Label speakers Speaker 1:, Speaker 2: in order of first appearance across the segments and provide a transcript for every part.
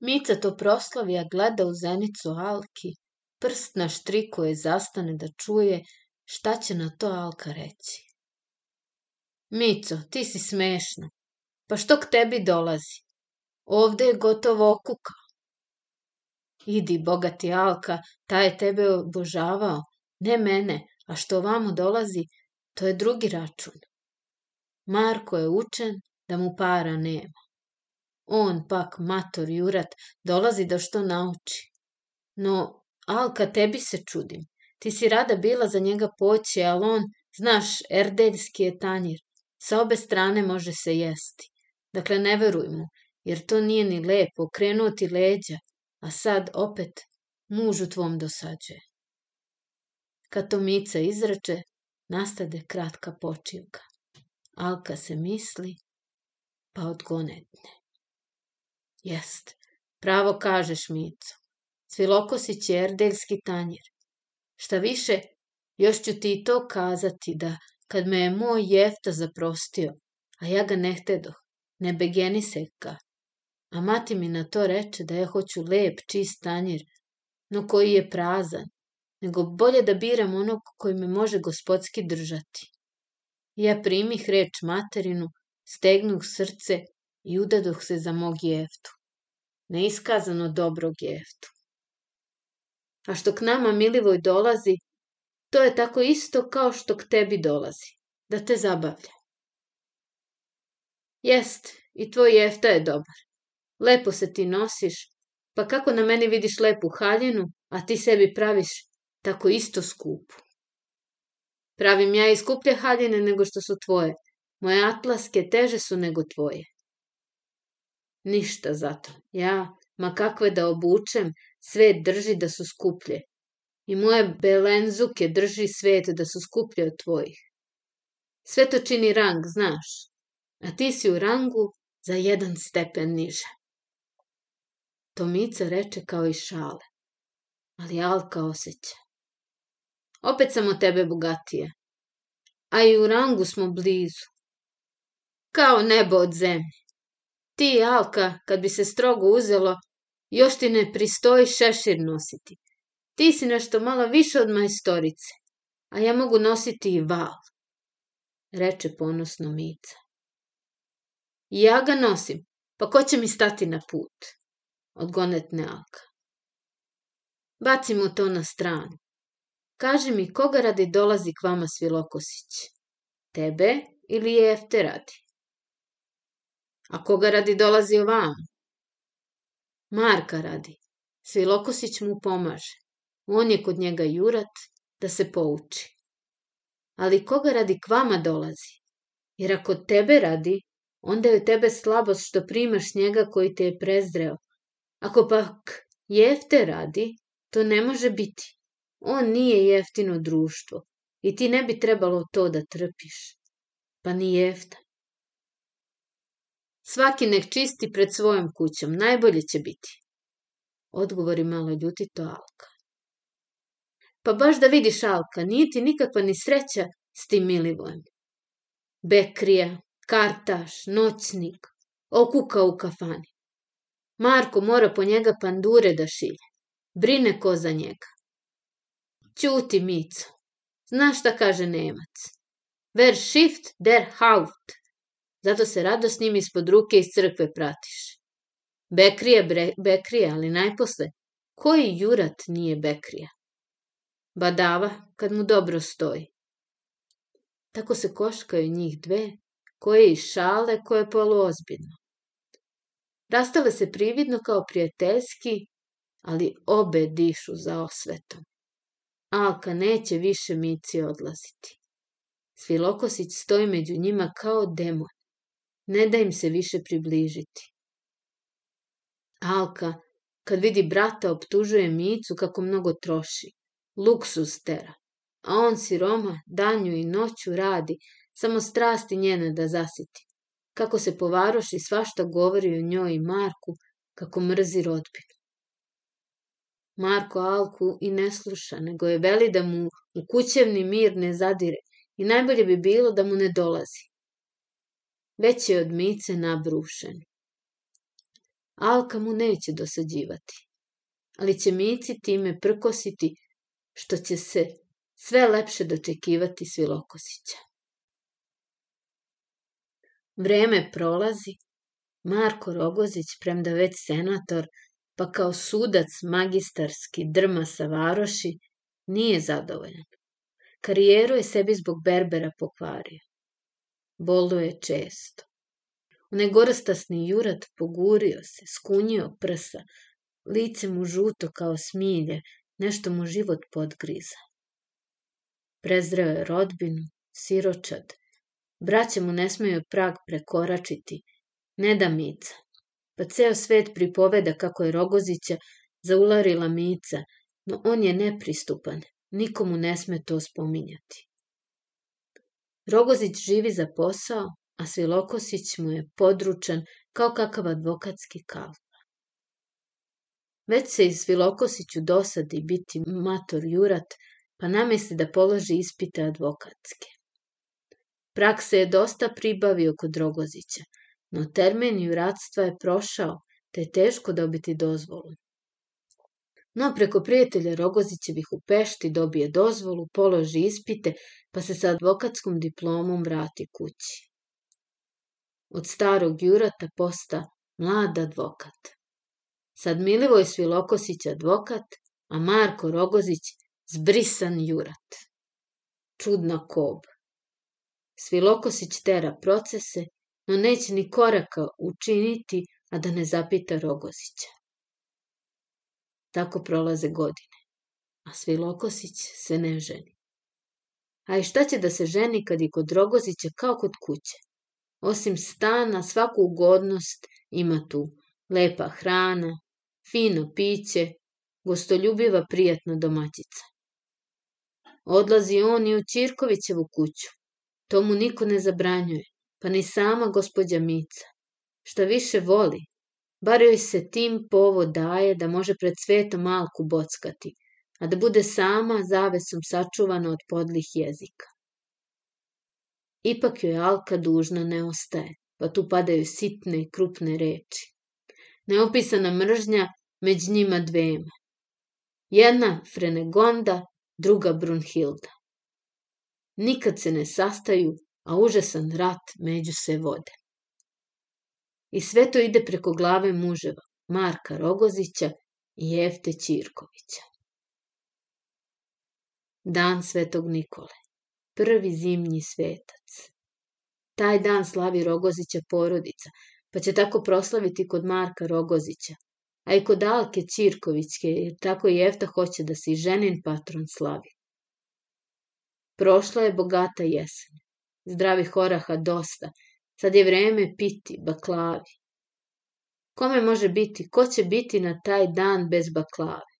Speaker 1: Mica to proslavija gleda u zenicu Alki, prst na štrikuje zastane da čuje šta će na to Alka reći. Mico, ti si smešna. Pa što k tebi dolazi? Ovde je gotovo okukao. Idi, bogati Alka, ta je tebe obožavao, ne mene, a što vamo dolazi, to je drugi račun. Marko je učen da mu para nema. On pak, mator jurat, dolazi da što nauči. No, Alka, tebi se čudim. Ti si rada bila za njega poći, ali on, znaš, erdeljski je tanjir. Sa obe strane može se jesti. Dakle, ne veruj mu, jer to nije ni lepo, okrenuo ti leđa, a sad opet mužu tvom dosađuje. Kad to Mica izrače, nastade kratka počivka. Alka se misli, pa odgonetne. Jest, pravo kažeš, Mico. Svilokosić je erdeljski tanjir. Šta više, još ću ti i to kazati da kad me je moj jefta zaprostio, a ja ga ne htedoh, ne begeniseh ga, a mati mi na to reče da ja hoću lep, čist tanjir, no koji je prazan, nego bolje da biram onog koji me može gospodski držati. Ja primih reč materinu, stegnuh srce i udadoh se za mog jeftu. Neiskazano dobrog jeftu. A što k nama Milivoj dolazi, to je tako isto kao što k tebi dolazi, da te zabavlja. Jest, i tvoj jefta je dobar. Lepo se ti nosiš, pa kako na meni vidiš lepu haljinu, a ti sebi praviš tako isto skupu. Pravim ja i skuplje haljine nego što su tvoje. Moje atlaske teže su nego tvoje. Ništa zato. Ja, ma kakve da obučem, svet drži da su skuplje. I moje belenzuke drži svet da su skuplje od tvojih. Sve to čini rang, znaš. A ti si u rangu za jedan stepen niže. Tomica reče kao i šale. Ali Alka osjeća. Opet sam od tebe bogatija. A i u rangu smo blizu. Kao nebo od zemlje. Ti, Alka, kad bi se strogo uzelo, još ti ne pristoji šešir nositi. Ti si nešto malo više od majstorice, a ja mogu nositi i val, reče ponosno Mica. Ja ga nosim, pa ko će mi stati na put? Odgonetne Alka. Bacimo to na stranu. Kaži mi, koga radi dolazi k vama Svilokosić? Tebe ili Jefte radi? A koga radi dolazi ovam? Marka radi. Svilokosić mu pomaže. On je kod njega jurat da se pouči. Ali koga radi k vama dolazi? Jer ako tebe radi, onda je tebe slabost što primaš njega koji te je prezreo. Ako pak jefte radi, to ne može biti. On nije jeftino društvo i ti ne bi trebalo to da trpiš. Pa ni jefta. Svaki nek čisti pred svojom kućom, najbolje će biti. Odgovori malo ljutito Alka. Pa baš da vidiš Alka, nije ti nikakva ni sreća s tim Milivojem. Bekrija, kartaš, noćnik, okuka u kafani. Marko mora po njega pandure da šilje. Brine ko za njega. Ćuti, Mico. Znaš šta kaže Nemac? Ver shift der Haupt. Zato se rado s njim ispod ruke iz crkve pratiš. Bekrija, bre, bekrija, ali najposle, koji jurat nije bekrija? Badava, kad mu dobro stoji. Tako se koškaju njih dve, koje iz šale, koje poluozbiljno. Rastale se prividno kao prijateljski, ali obe dišu za osvetom. Alka neće više Mici odlaziti. Svilokosić stoji među njima kao demon. Ne da im se više približiti. Alka, kad vidi brata, optužuje Micu kako mnogo troši. Luksus tera. A on siroma danju i noću radi, samo strasti njene da zasiti. Kako se povaroši svašta govori o njoj i Marku, kako mrzi rodbinu. Marko Alku i ne sluša, nego je veli da mu u kućevni mir ne zadire i najbolje bi bilo da mu ne dolazi. Već je od Mice nabrušen. Alka mu neće dosađivati, ali će Mici time prkositi što će se sve lepše dočekivati Svilokosića. Vreme prolazi, Marko Rogozić, premda već senator, pa kao sudac magistarski drma sa varoši, nije zadovoljan. Karijeru je sebi zbog Berbera pokvario. Boluje često. Onaj gorastasni jurat pogurio se, skunjio prsa, lice mu žuto kao smilje, nešto mu život podgriza. Prezreo je rodbinu, siročad. Braće mu ne smeju prag prekoračiti, ne da mica. Pa ceo svet pripoveda kako je Rogozića zaularila mica, no on je nepristupan, nikomu ne sme to spominjati. Rogozić živi za posao, a Svilokosić mu je područan kao kakav advokatski kalp. Već se i Svilokosiću dosadi biti mator jurat, pa namisli da položi ispite advokatske. Prakse je dosta pribavio kod Rogozića, no termin juratstva je prošao, te je teško dobiti dozvolu. No, preko prijatelja Rogozićevih u Pešti dobije dozvolu, položi ispite, pa se sa advokatskom diplomom vrati kući. Od starog jurata posta mlad advokat. Sad Milivoj Svilokosić advokat, a Marko Rogozić zbrisan jurat. Čudna kob. Svilokosić tera procese, no neće ni koraka učiniti, a da ne zapita Rogozića. Tako prolaze godine, a Svilokosić se ne ženi. A i šta će da se ženi kad i kod Rogozića kao kod kuće? Osim stana, svaku ugodnost ima tu. Lepa hrana, fino piće, gostoljubiva prijatna domaćica. Odlazi on i u Ćirkovićevu kuću. To mu niko ne zabranjuje, pa ni sama gospođa Mica. Šta više voli, bar joj se tim povod daje da može pred svetom malku bockati, a da bude sama zavesom sačuvana od podlih jezika. Ipak joj Alka dužna ne ostaje, pa tu padaju sitne i krupne reči. Neopisana mržnja među njima dvema. Jedna Frenegonda, druga Brunhilda. Nikad se ne sastaju, a užasan rat među se vode. I sve to ide preko glave muževa, Marka Rogozića i Jefte Ćirkovića. Dan Svetog Nikole, prvi zimnji svetac. Taj dan slavi Rogozića porodica, pa će tako proslaviti kod Marka Rogozića, a i kod Alke Ćirkovićke, jer tako i Jefta hoće da se i ženin patron slavi. Prošla je bogata jesen. Zdravih oraha dosta, Sad je vreme piti, baklavi. Kome može biti, ko će biti na taj dan bez baklave?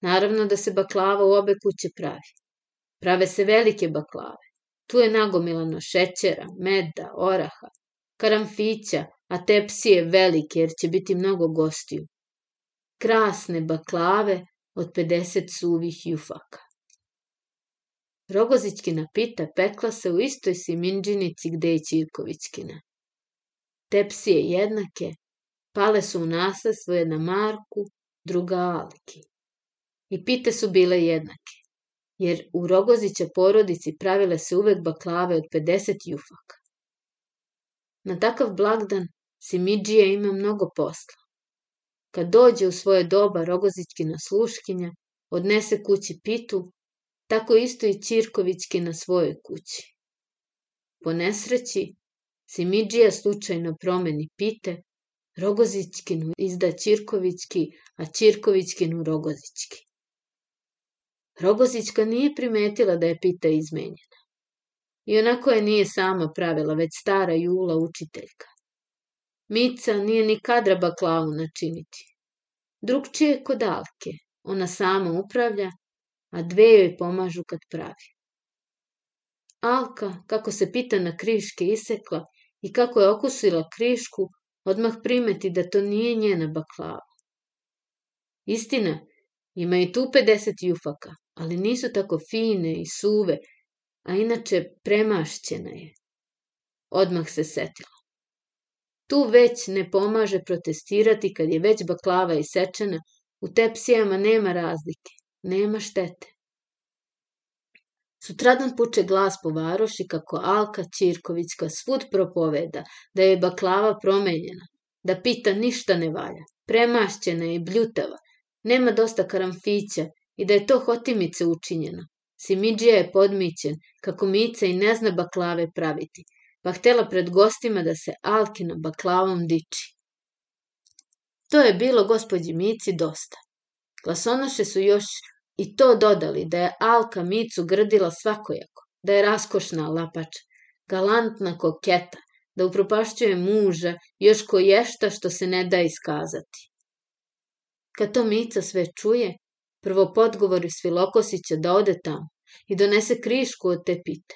Speaker 1: Naravno da se baklava u obe kuće pravi. Prave se velike baklave. Tu je nagomilano šećera, meda, oraha, karamfića, a tepsije velike jer će biti mnogo gostiju. Krasne baklave od 50 suvih jufaka. Rogozićkina pita pekla se u istoj siminđinici gde je Ćirkovićkina. Tepsije jednake, pale su u nasledstvo jedna Marku, druga Alki. I pite su bile jednake, jer u Rogozića porodici pravile se uvek baklave od 50 jufaka. Na takav blagdan Simidžija ima mnogo posla. Kad dođe u svoje doba Rogozićkina sluškinja, odnese kući pitu tako isto i Ćirkovićki na svojoj kući. Po nesreći, Simidžija slučajno promeni pite, Rogozićkinu izda Ćirkovićki, a Ćirkovićkinu Rogozićki. Rogozićka nije primetila da je pita izmenjena. I onako je nije sama pravila, već stara Jula učiteljka. Mica nije ni kadra baklavu načiniti. Drugčije kod Alke. Ona sama upravlja, a dve joj pomažu kad pravi. Alka, kako se pita na kriške isekla i kako je okusila krišku, odmah primeti da to nije njena baklava. Istina, ima i tu 50 jufaka, ali nisu tako fine i suve, a inače premašćena je. Odmah se setila. Tu već ne pomaže protestirati kad je već baklava isečena, u tepsijama nema razlike, nema štete. Sutradan puče glas po varoši kako Alka Ćirkovićka svud propoveda da je baklava promenjena, da pita ništa ne valja, premašćena i bljutava, nema dosta karamfića i da je to hotimice učinjeno. Simidžija je podmićen, kako Mica i ne zna baklave praviti, pa htela pred gostima da se Alkina baklavom diči. To je bilo gospođi Mici dosta. Glasonoše su još i to dodali da je Alka Micu grdila svakojako, da je raskošna lapača, galantna koketa, da upropašćuje muža, još ko ješta što se ne da iskazati. Kad to Mica sve čuje, prvo podgovori Svilokosića da ode tamo i donese krišku od te pite.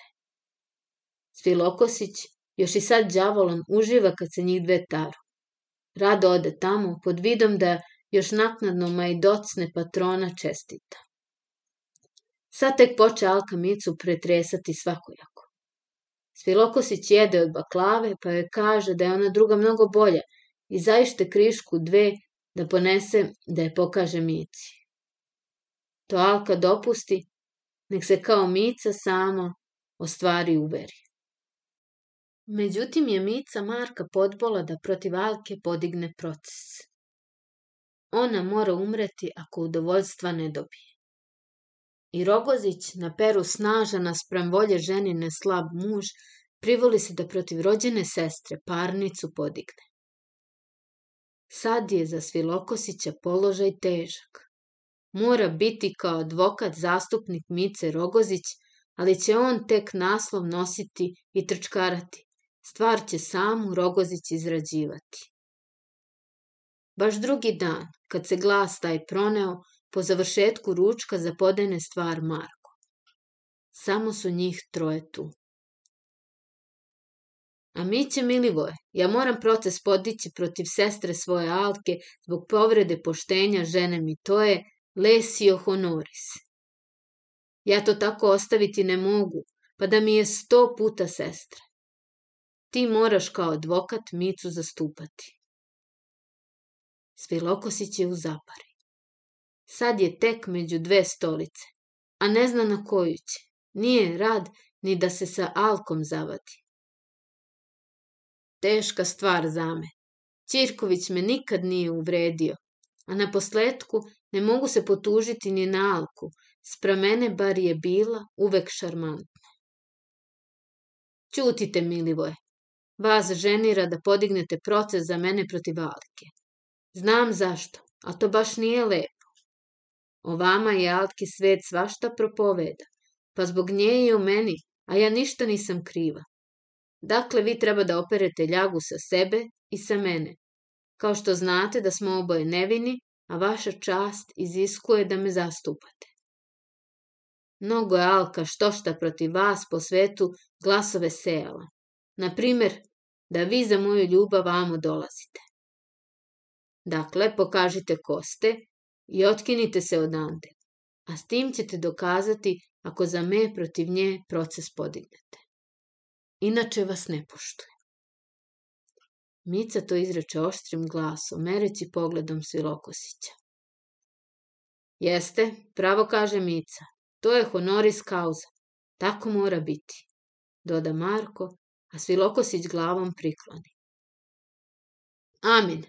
Speaker 1: Svilokosić još i sad đavolan uživa kad se njih dve taru. Rado ode tamo pod vidom da još naknadno majdocne patrona čestita. Sad tek poče Alka Micu pretresati svakojako. Svilokosić jede od baklave, pa joj kaže da je ona druga mnogo bolja i zaište krišku dve da ponese da je pokaže Mici. To Alka dopusti, nek se kao Mica sama ostvari uveri. Međutim je Mica Marka podbola da protiv Alke podigne proces. Ona mora umreti ako udovoljstva ne dobije. I Rogozić, na peru snaža naspram volje ženine slab muž, privoli se da protiv rođene sestre parnicu podigne. Sad je za Svilokosića položaj težak. Mora biti kao advokat zastupnik Mice Rogozić, ali će on tek naslov nositi i trčkarati. Stvar će samu Rogozić izrađivati. Baš drugi dan, kad se glas taj proneo, po završetku ručka zapodene stvar Marko. Samo su njih troje tu. A mi će, Milivoje, ja moram proces podići protiv sestre svoje Alke zbog povrede poštenja žene mi, to je lesio honoris. Ja to tako ostaviti ne mogu, pa da mi je sto puta sestra. Ti moraš kao advokat Micu zastupati. Svilokosić je u zapari. Sad je tek među dve stolice, a ne zna na koju će. Nije rad ni da se sa Alkom zavadi. Teška stvar za me. Ćirković me nikad nije uvredio, a na posledku ne mogu se potužiti ni na Alku, spra mene bar je bila uvek šarmantna. Ćutite, Milivoje, Vas ženira da podignete proces za mene protiv Alke. Znam zašto, a to baš nije lepo. O vama i Alki svet svašta propoveda, pa zbog nje i o meni, a ja ništa nisam kriva. Dakle, vi treba da operete ljagu sa sebe i sa mene. Kao što znate da smo oboje nevini, a vaša čast iziskuje da me zastupate. Mnogo je Alka što šta protiv vas po svetu glasove sejala. Na primer, da vi za moju ljubav vamo dolazite. Dakle, pokažite koste i otkinite se odande, a s tim ćete dokazati ako za me protiv nje proces podignete. Inače vas ne poštuje. Mica to izreče oštrim glasom, mereći pogledom Svilokosića. Jeste, pravo kaže Mica, to je honoris causa, tako mora biti, doda Marko a Svilokosić glavom prikloni. Amin,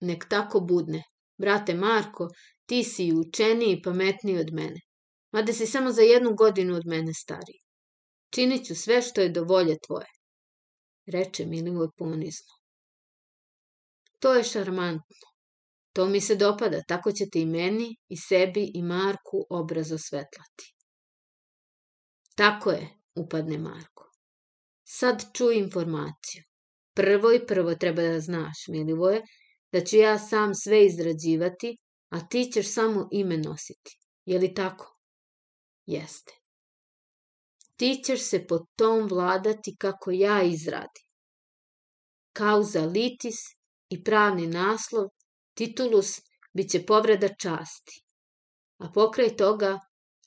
Speaker 1: nek tako budne. Brate Marko, ti si učeniji i pametniji od mene, mada si samo za jednu godinu od mene stariji. Činit ću sve što je do volje tvoje, reče Milivoj ponizno. To je šarmantno. To mi se dopada, tako ćete i meni, i sebi, i Marku obraz osvetlati. Tako je, upadne Marko. Sad čuj informaciju. Prvo i prvo treba da znaš, Milivoje, da ću ja sam sve izrađivati, a ti ćeš samo ime nositi. Je li tako? Jeste. Ti ćeš se po tom vladati kako ja izradim. Kauza litis i pravni naslov, titulus, bit će povreda časti. A pokraj toga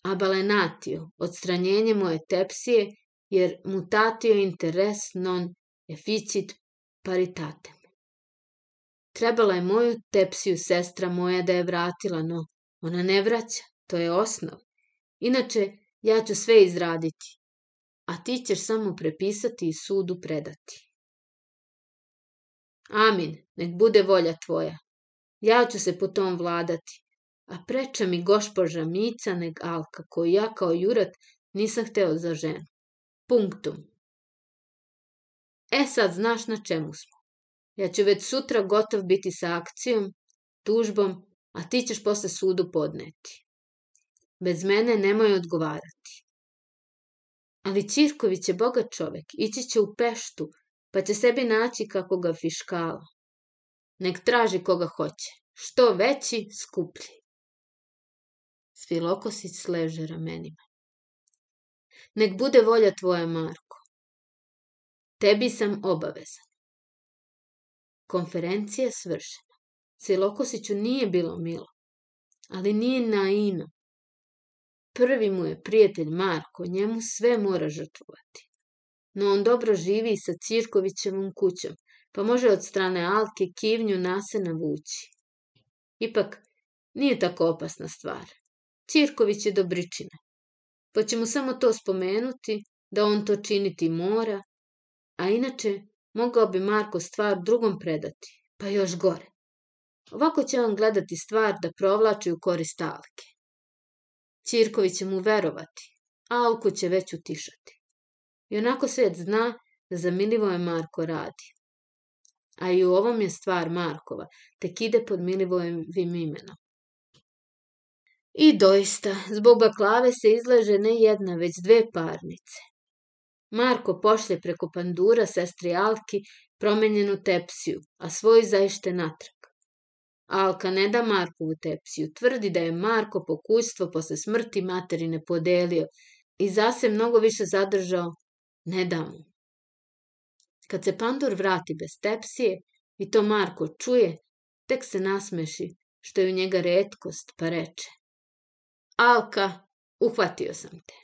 Speaker 1: abalenatio, odstranjenje moje tepsije jer mutatio interes non efficit paritatem. Trebala je moju tepsiju sestra moja da je vratila, no ona ne vraća, to je osnov. Inače, ja ću sve izraditi, a ti ćeš samo prepisati i sudu predati. Amin, nek bude volja tvoja. Ja ću se po tom vladati, a preča mi gospoža Mica neg Alka, koju ja kao jurat nisam hteo za ženu. Punktum. E sad znaš na čemu smo. Ja ću već sutra gotov biti sa akcijom, tužbom, a ti ćeš posle sudu podneti. Bez mene nemoj odgovarati. Ali Ćirković je bogat čovek, ići će u Peštu, pa će sebi naći kako ga fiškala. Nek traži koga hoće. Što veći, skuplji. Svilokosić sleže ramenima. Nek bude volja tvoja, Marko. Tebi sam obavezan. Konferencija svršena. Svilokosiću nije bilo milo, ali nije naivno. Prvi mu je prijatelj Marko, njemu sve mora žrtvovati. No on dobro živi sa Cirkovićevom kućom, pa može od strane Alke kivnju nase navući. Ipak, nije tako opasna stvar. Cirković je dobričina. Pa će mu samo to spomenuti, da on to činiti mora, a inače mogao bi Marko stvar drugom predati, pa još gore. Ovako će on gledati stvar da provlači u korist Alke. Cirković će mu verovati, a Alku će već utišati. I onako svet zna da za Milivoje Marko radi. A i u ovom je stvar Markova, tek ide pod Milivojevim imenom. I doista, zbog baklave se izlaže ne jedna, već dve parnice. Marko pošlje preko pandura sestri Alki promenjenu tepsiju, a svoj zaište natrag. Alka ne da Markovu tepsiju, tvrdi da je Marko pokućstvo posle smrti materine podelio i zase mnogo više zadržao ne da mu. Kad se pandur vrati bez tepsije i to Marko čuje, tek se nasmeši, što je u njega redkost, pa reče. Alka, uhvatio sam te.